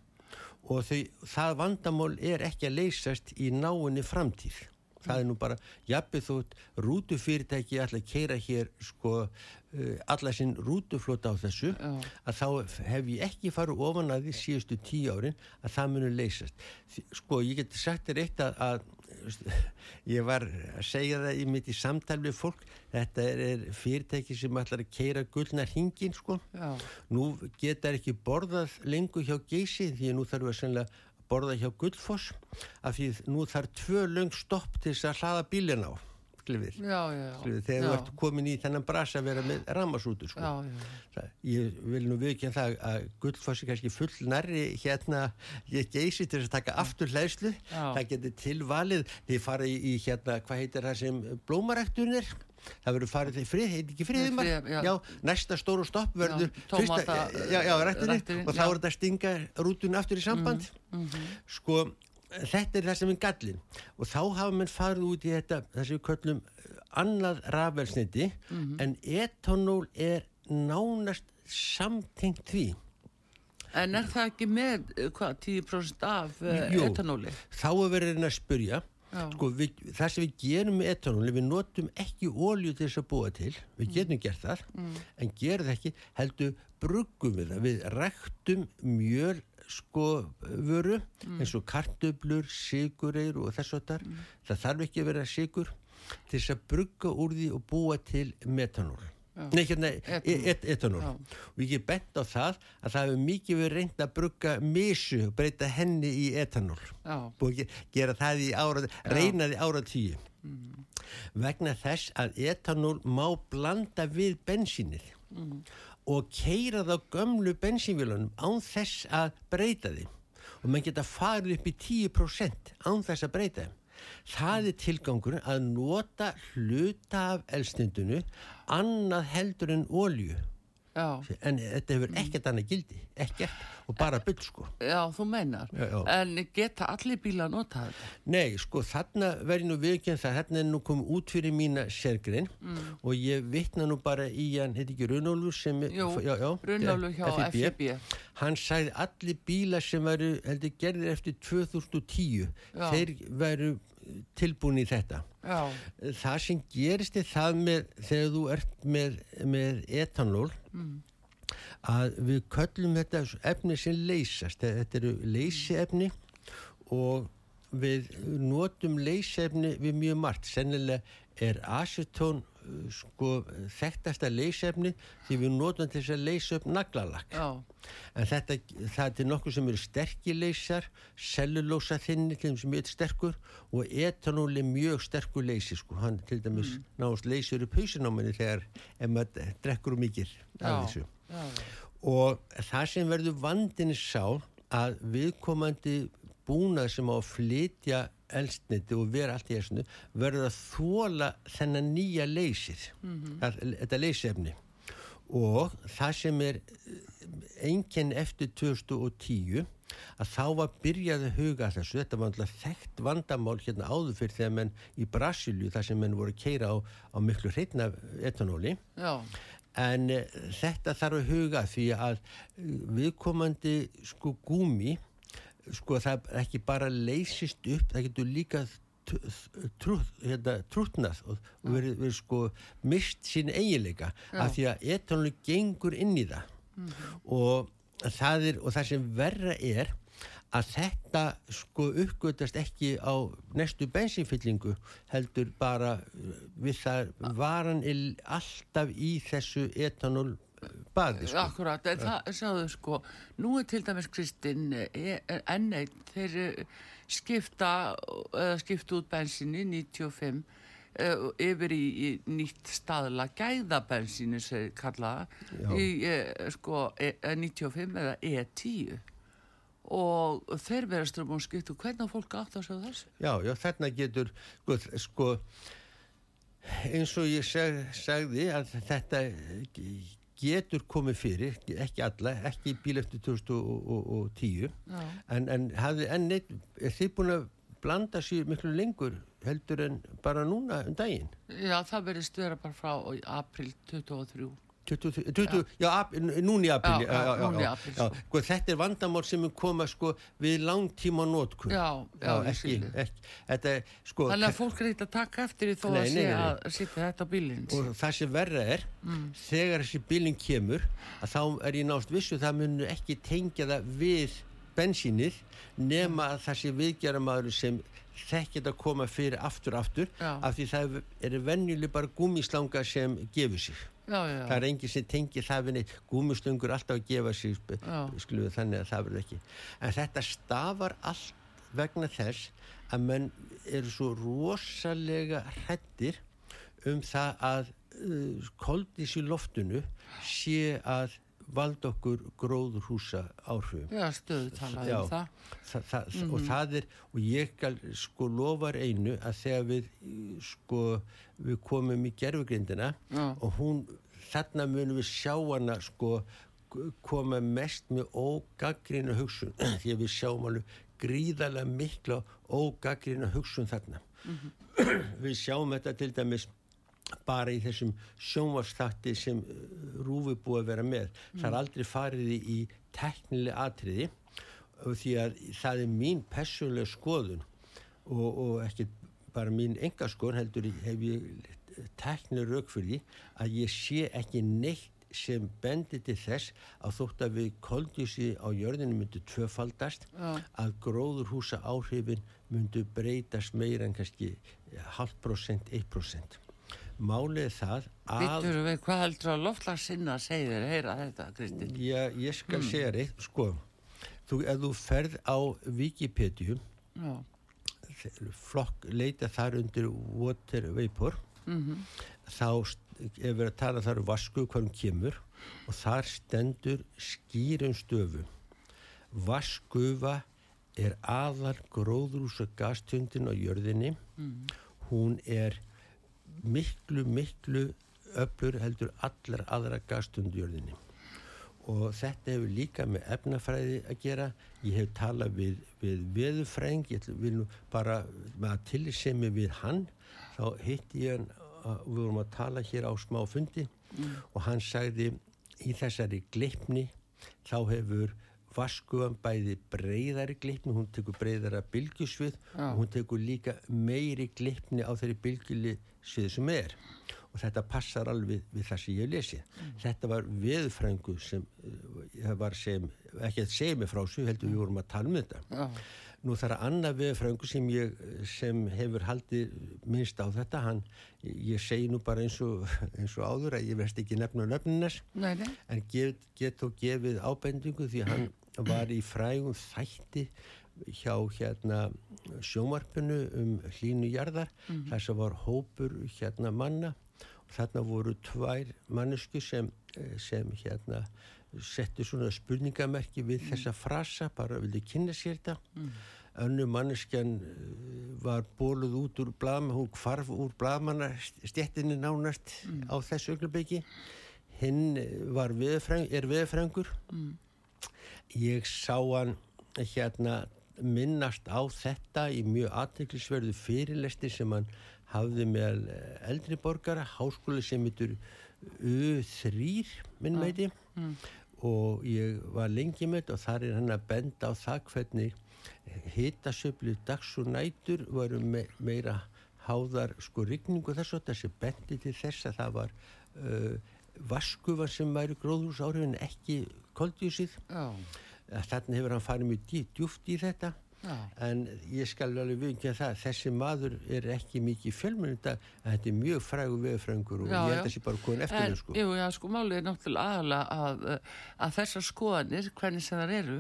og þau, það vandamál er ekki að leysast í náinni framtíð það er nú bara, jafnveg þótt rútufyrirtæki ætla að keira hér sko uh, alla sinn rútuflota á þessu Já. að þá hef ég ekki farið ofan að því síðustu tíu árin að það munu leysast sko ég geti sagt þér eitt að, að ég var að segja það í mitt í samtal við fólk þetta er, er fyrirtæki sem ætlar að keira gullnar hingin sko. Já, nú geta ekki borðað lengur hjá geysi því að nú þarf að sennilega borða hjá Gullfoss af því nú þarf tvö löng stopp til þess að hlaða bílinn á já, já, já, Sklifir, þegar þú ert komin í þennan brasa að vera með rammasútu sko. já, já, ég vil nú viðkjönda það að Gullfoss er kannski full nærri hérna ég geysi til að taka aftur hlæðslu Já. það getur tilvalið. Þið farið í, í hérna, hvað heitir það sem blómarækturinn er það verður farið til frið, heit ekki friðumar Frið- já. já, næsta stóru stopp verður Já, tómata, já, já, rætturinn ræktunin, og þá já. er þetta að stinga rútun aftur í samband. Sko, þetta er það sem er gallin og þá hafa menn farið út í þetta það sem við köllum eh, annað rafelsniti en etanól er nánast samtengt því. En er það ekki með, uh, hvað, 10% af uh, Jú. etanóli? þá er verið að að Já. sko, við, það sem við gerum með etanóli við notum ekki ólju til þess að búa til. Við getum gert það en gerum það ekki, heldur bruggum við það. Við ræktum mjöl sko vöru eins og kartöblur, sigureir og þess að þar það þarf ekki að vera sigur til þess að brugga úr því og búa til metanól. Nei, hérna, e- et, etanól. Já. Og ég get bent á það að það hefur mikið verið reynd að brugga misu og breyta henni í etanól. Já, búið að gera það í ára reyna því ára tíu vegna þess að etanól má blanda við bensínið og keira þá gömlu bensínvílunum án þess að breyta því og mann geta farið upp í 10% án þess að breyta þeim. Það er tilgangur að nota hluta af elstindunu annað heldur en ólju Já. en þetta hefur ekkert annað gildi ekkert og bara byll sko Já, þú meinar. Já, já. En geta allir bíla að nota þetta? Nei, sko þarna verði nú viðkjörn það þarna er nú komið út fyrir mína sérgrein Mm. og ég vitna nú bara í hann, heit ekki Runólfur sem Jú, Runólfur hjá FIB. hann sagði allir bílar sem veru heldur gerðir eftir 2010 Já. þeir veru tilbúin í þetta. Já, það sem gerist er það með þegar þú ert með, með etanól að við köllum þetta efni sem leysast. Þetta eru leysiefni og við notum leysiefni við mjög margt. Sennilega er acetón uh, sko þekktasta leysiefni því við notum til þess að leysa upp naglalakk. Já, en þetta, það er nokkuð sem eru sterkileysar, cellulósa þinni til þeim sem er sterkur og etanól er mjög sterkur leysi sko, hann til dæmis mm. náðast leysir upp hausin á manni þegar ef maður drekkur um þessu já, og það sem verður vandinni sá að viðkomandi búnað sem á að flytja elstniti og vera allt í þessinu verður að þóla þennan nýja leysir að, þetta leysefni. Og það sem er einkenn eftir 2010 að þá var byrjað að huga þessu, þetta var alltaf þekkt vandamál hérna áður fyrir þegar menn í Brasilju þar sem menn voru að keira á, á miklu hreitna etanóli. Já, en uh, þetta þarf að huga því að viðkomandi sko gúmi sko það ekki bara leysist upp það getur líka hérna, trútnað og, verið, verið sko mist sín eiginleika af því að etanóli gengur inn í það. Og það er og það sem verra er að þetta sko uppgötast ekki á næstu bensinfyllingu heldur bara við það varan er alltaf í þessu etanól baði sko. akkurat, en það, sjáðu sko, nú er til dæmis Kristinn enn einn, þeir eh, skipta, eða skipta út bensinni 95 uh, yfir í, í nýtt staðla gæðabensinu sem kallaða Já. í sko e, e, 95 eða E10 og þeir verðast um að skipta hvernig fólk átt að sjá þessu Já, já, þarna getur sko, sko eins og ég seg, sagði að þetta getur komið fyrir, ekki alla, ekki bíl eftir 2010 Já. en, en hafði enn neitt, er þið búin að blanda sér miklu lengur heldur en bara núna um daginn? Já, það verðist vera bara frá april 23 20, 20, já, ap, núni sko. sko, þetta er vandamál sem er koma sko, við langtíma nótkun Já, já, ég ekki, skil þig. ekki, þetta er sko Þannig að fólk er eitthvað að taka eftir því þó Nei, að sé að setja þetta á bílinn og það sem verra er þegar þessi bílinn kemur þá er ég nást vissu það munu ekki tengja það við bensínið nema sé viðgjara maður sem þekkir að koma fyrir aftur aftur Já. af því það er venjuleg bara gúmislanga sem gefur sig Já, já, það er enginn sem tengir það við neitt. Gúmislöngur alltaf að gefa sig við þannig að það verður ekki. En þetta stafar allt vegna þess að menn eru svo rosalega hrættir um það að uh, koldís í loftinu sé að valda okkur gróðurhúsa áhrifum Já, stöðu talaði um það. Þa, það, og það er og ég sko lofar einu að þegar við sko við komum í gerfugrindina Já. og hún þarna munum við sjá hana sko koma mest með ógaggrina hugsun því að við sjáum alveg gríðarlega mikla ógaggrina hugsun þarna við sjáum þetta til dæmis bara í þessum sjónvarsþatti sem uh, rúfi búið að vera með. Það er aldrei farið í, teknileg atriði því að það er mín persónlega skoðun og, og ekki bara mín engaskoðun heldur hef ég teknileg rauk fyrir því að ég sé ekki neitt sem bendi til þess að þótt að við koldjúsi á jörðinu myndu tvöfaldast Já. að gróðurhúsa áhrifin myndu breytast meira en kannski halvt prosent, eitt prosent málið það að Vittur við hvað heldur að loftlag sinna segir þér, heyra þetta, Kristinn? Já, ég skal segja reitt, sko. Þú, ef þú ferð á Wikipedia flokk, leita þar undir water vapor. Þá st- er verið að tala þar um vasku hvað hún kemur og þar stendur skýrum stöfu vaskufa er aðal gróðrúsa gastjöndin á jörðinni. Hún er miklu, miklu öflur heldur allar aðra gastundjörðinni og þetta hefur líka með efnafræði að gera ég hef talað við, við veðufræng ég vil nú bara með að tilsemi við hann þá hitti ég hann og við vorum að tala hér á smá fundi mm. og hann sagði í þessari gleipni þá hefur vaskuðan bæði breyðari gleipni, hún tekur breyðara bylgjusvið ja. og hún tekur líka meiri gleipni á þeirri bylgjusvið sem er og þetta passar alveg við það sem ég lesi mm. þetta var veðfrængu sem það var sem, ekki að segja mig frá svo heldur við vorum að tala um þetta ja. nú þar að annað veðfrængu sem ég sem hefur haldið minnst á þetta hann, ég segi nú bara eins og, eins og áður að ég verðst ekki nefna nöfnunars en get, get og gefið ábendingu því hann var í frægum þætti hjá hérna sjómarpunu um hlínu jarðar mm -hmm. þess að var hópur hérna manna og þarna voru tvær mannesku sem, sem hérna settu svona spurningamerki við mm. þessa frasa, bara vildi kynna sér þetta mm. önnu manneskjan eh, var bóluð út úr blama, hún kvarf úr blamanna stjettinni nánast mm. á þessu öglubeki hinn var veðfræng, er veðfrængur mm ég sá hann hérna minnast á þetta í mjög aðteklisverðu fyrirlesti sem hann hafði með eldri borgara háskóli sem heitur U3 minn meiti mm. og ég var lengi með og þar er hann að benda á það hvernig hitasöflu dags og nætur varu me meira háðar sko rigningu þess að þessi bendi til þess að það var uh, vaskufan sem væri gróðhús áhrifin ekki koldjúsið þannig hefur hann farið mjög djúft í þetta. Já. en ég skal alveg viðkja það þessi maður er ekki mikið fjölmjörn en þetta er mjög frægu veðfrængur og já, ég held að það sé bara komin eftir en, sko. Jú, já, sko, málið er náttúrulega aðalega að, að þessar skoðanir, hvernig sem það eru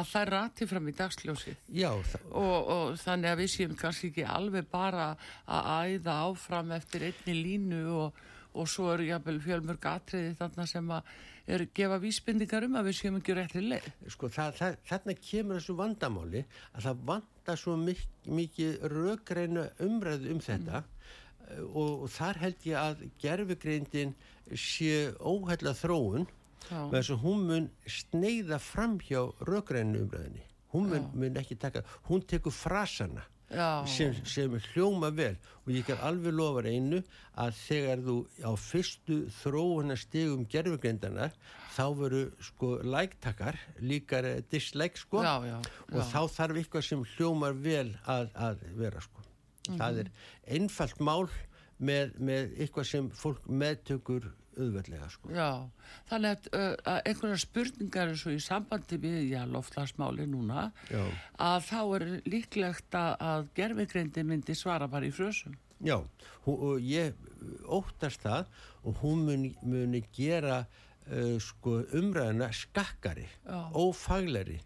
að það rati fram í dagsljósi já, og, og þannig að við séum kannski ekki alveg bara að æða áfram eftir einni línu og og svo eru jáfnvel fjölmörg atriði þarna sem að er gefa vísbindingar um að við séum ekki réttið leið. Sko það, það, þarna kemur þessu vandamáli að það vanda svo mik mikið röggreinu umræðu um þetta mm. og, og þar held ég að gerfugreindin sé óhælla þróun með þess að hún mun sneiða fram hjá röggreinu umræðinni. Hún mun, mun ekki taka, hún tekur frasana sem, sem hljóma vel. Og ég kan alveg lofa einu að þegar þú á fyrstu þróuna stegum gerfugrendanar þá veru sko læktakar líkar dislike sko. Já, já, og þá þarf eitthvað sem hljómar vel að, að vera sko. Mm -hmm. það er einfalt mál með, með eitthvað sem fólk meðtökur auðveldlega sko. Já, þannig að, uh, að einhverja spurningar eins og í sambandi við já, loftlagsmáli núna já. að þá er líklegt að, að gerfegreindi myndi svara bara í frösum. Já, og ég óttast það og hún muni, muni gera uh, sko, umræðina skakkari, ófagleri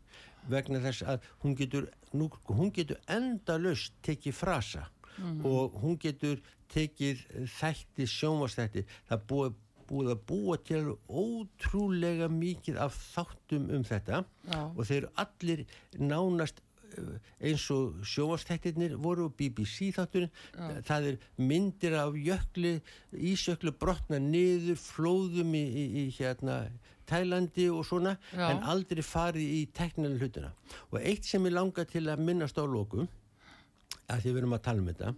vegna þess að hún getur, nú, hún getur endalust tekið frasa mm -hmm. og hún getur tekið þætti sjónvastætti það búið búið að búa til ótrúlega mikið af þáttum um þetta Já. og þeir eru allir nánast eh, eins og sjóastættirnir voru BBC þátturinn, Já. það er myndir af jökli, ísjöklu brotna niður, flóðum í, í, í hérna Tælandi og svona, Já. en aldrei farið í teknilega hlutuna. Og eitt sem ég langar til að minnast á lókum að því við erum að tala um þetta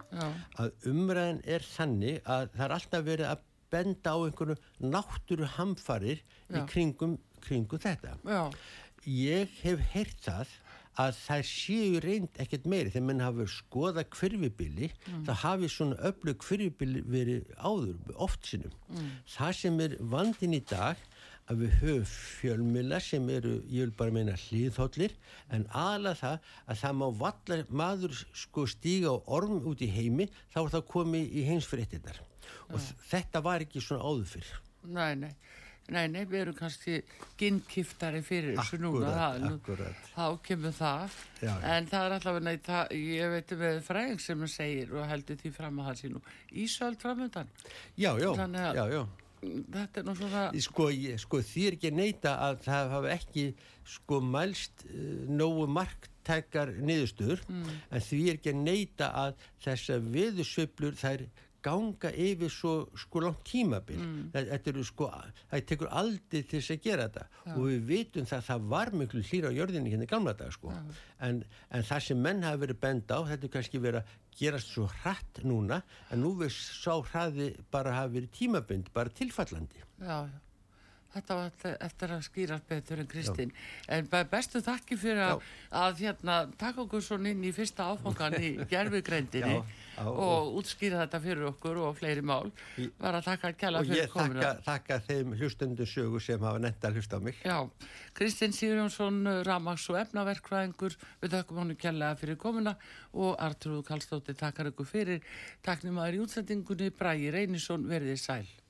að umræðin er þannig að það er alltaf verið að benda á einhverju náttúru hamfarir í kringum, kringum þetta. Já. Ég hef heyrt það að það séu reynd ekkert meiri þegar mann hafi skoða hverfibili mm. það hafi svona öllu hverfibili verið áður oft sinnum. Mm. Það sem er vandin í dag að við höfum fjölmila sem eru, ég vil bara meina hlýðhóllir, en aðlað það að það má vallar maður sko stíga á orm út í heimi þá er það komið í heimsfyrirtinnar og ja. þetta var ekki svona áður fyrr. Nei, nei, nei, nei við erum kannski ginnkýftari fyrir þessu núna. Það, akkurat. þá kemur það. Já, en það er alltaf, nei, það, ég veit með fræðing sem það segir og heldur því fram að það sé nú Ísöld framöndan Já, já, já, já Þetta er nú svona Sko, ég, sko því er ekki neita að það hafa ekki sko mælst uh, nógu marktækar niðurstöður mm. en því er ekki neita að þess að viðsöflur þær ganga yfir svo sko langt tímabil. Mm. þetta eru sko, það tekur aldrei til þess að gera þetta. Já. og við vitum það að það var miklu hlýra á jörðinni hérna í gamla dag sko. En, en það sem menn hafi verið bend á þetta er kannski verið að gerast svo hratt núna en nú við sá hraði bara hafi verið tímabind, bara tilfallandi. Já, já Þetta var eftir að skýra betur en Kristinn. En bestu þakki fyrir að, að hérna, taka okkur svo inn í fyrsta áfangan í gerfugreindinni og útskýra þetta fyrir okkur og fleiri mál. Bara þakka kjalla fyrir kominu. Og ég þakka, þakka þeim hlustundu sögu sem hafa netta að hlusta á mig. Kristinn Sýrjónsson, Ramags og efnaverkvæðingur, við þakkum hannu kjalla fyrir komuna og Artur Kallstóttir takkar ykkur fyrir. Takk nýmaður í útsendingunni, Bræði Reynisson, verðið sæl.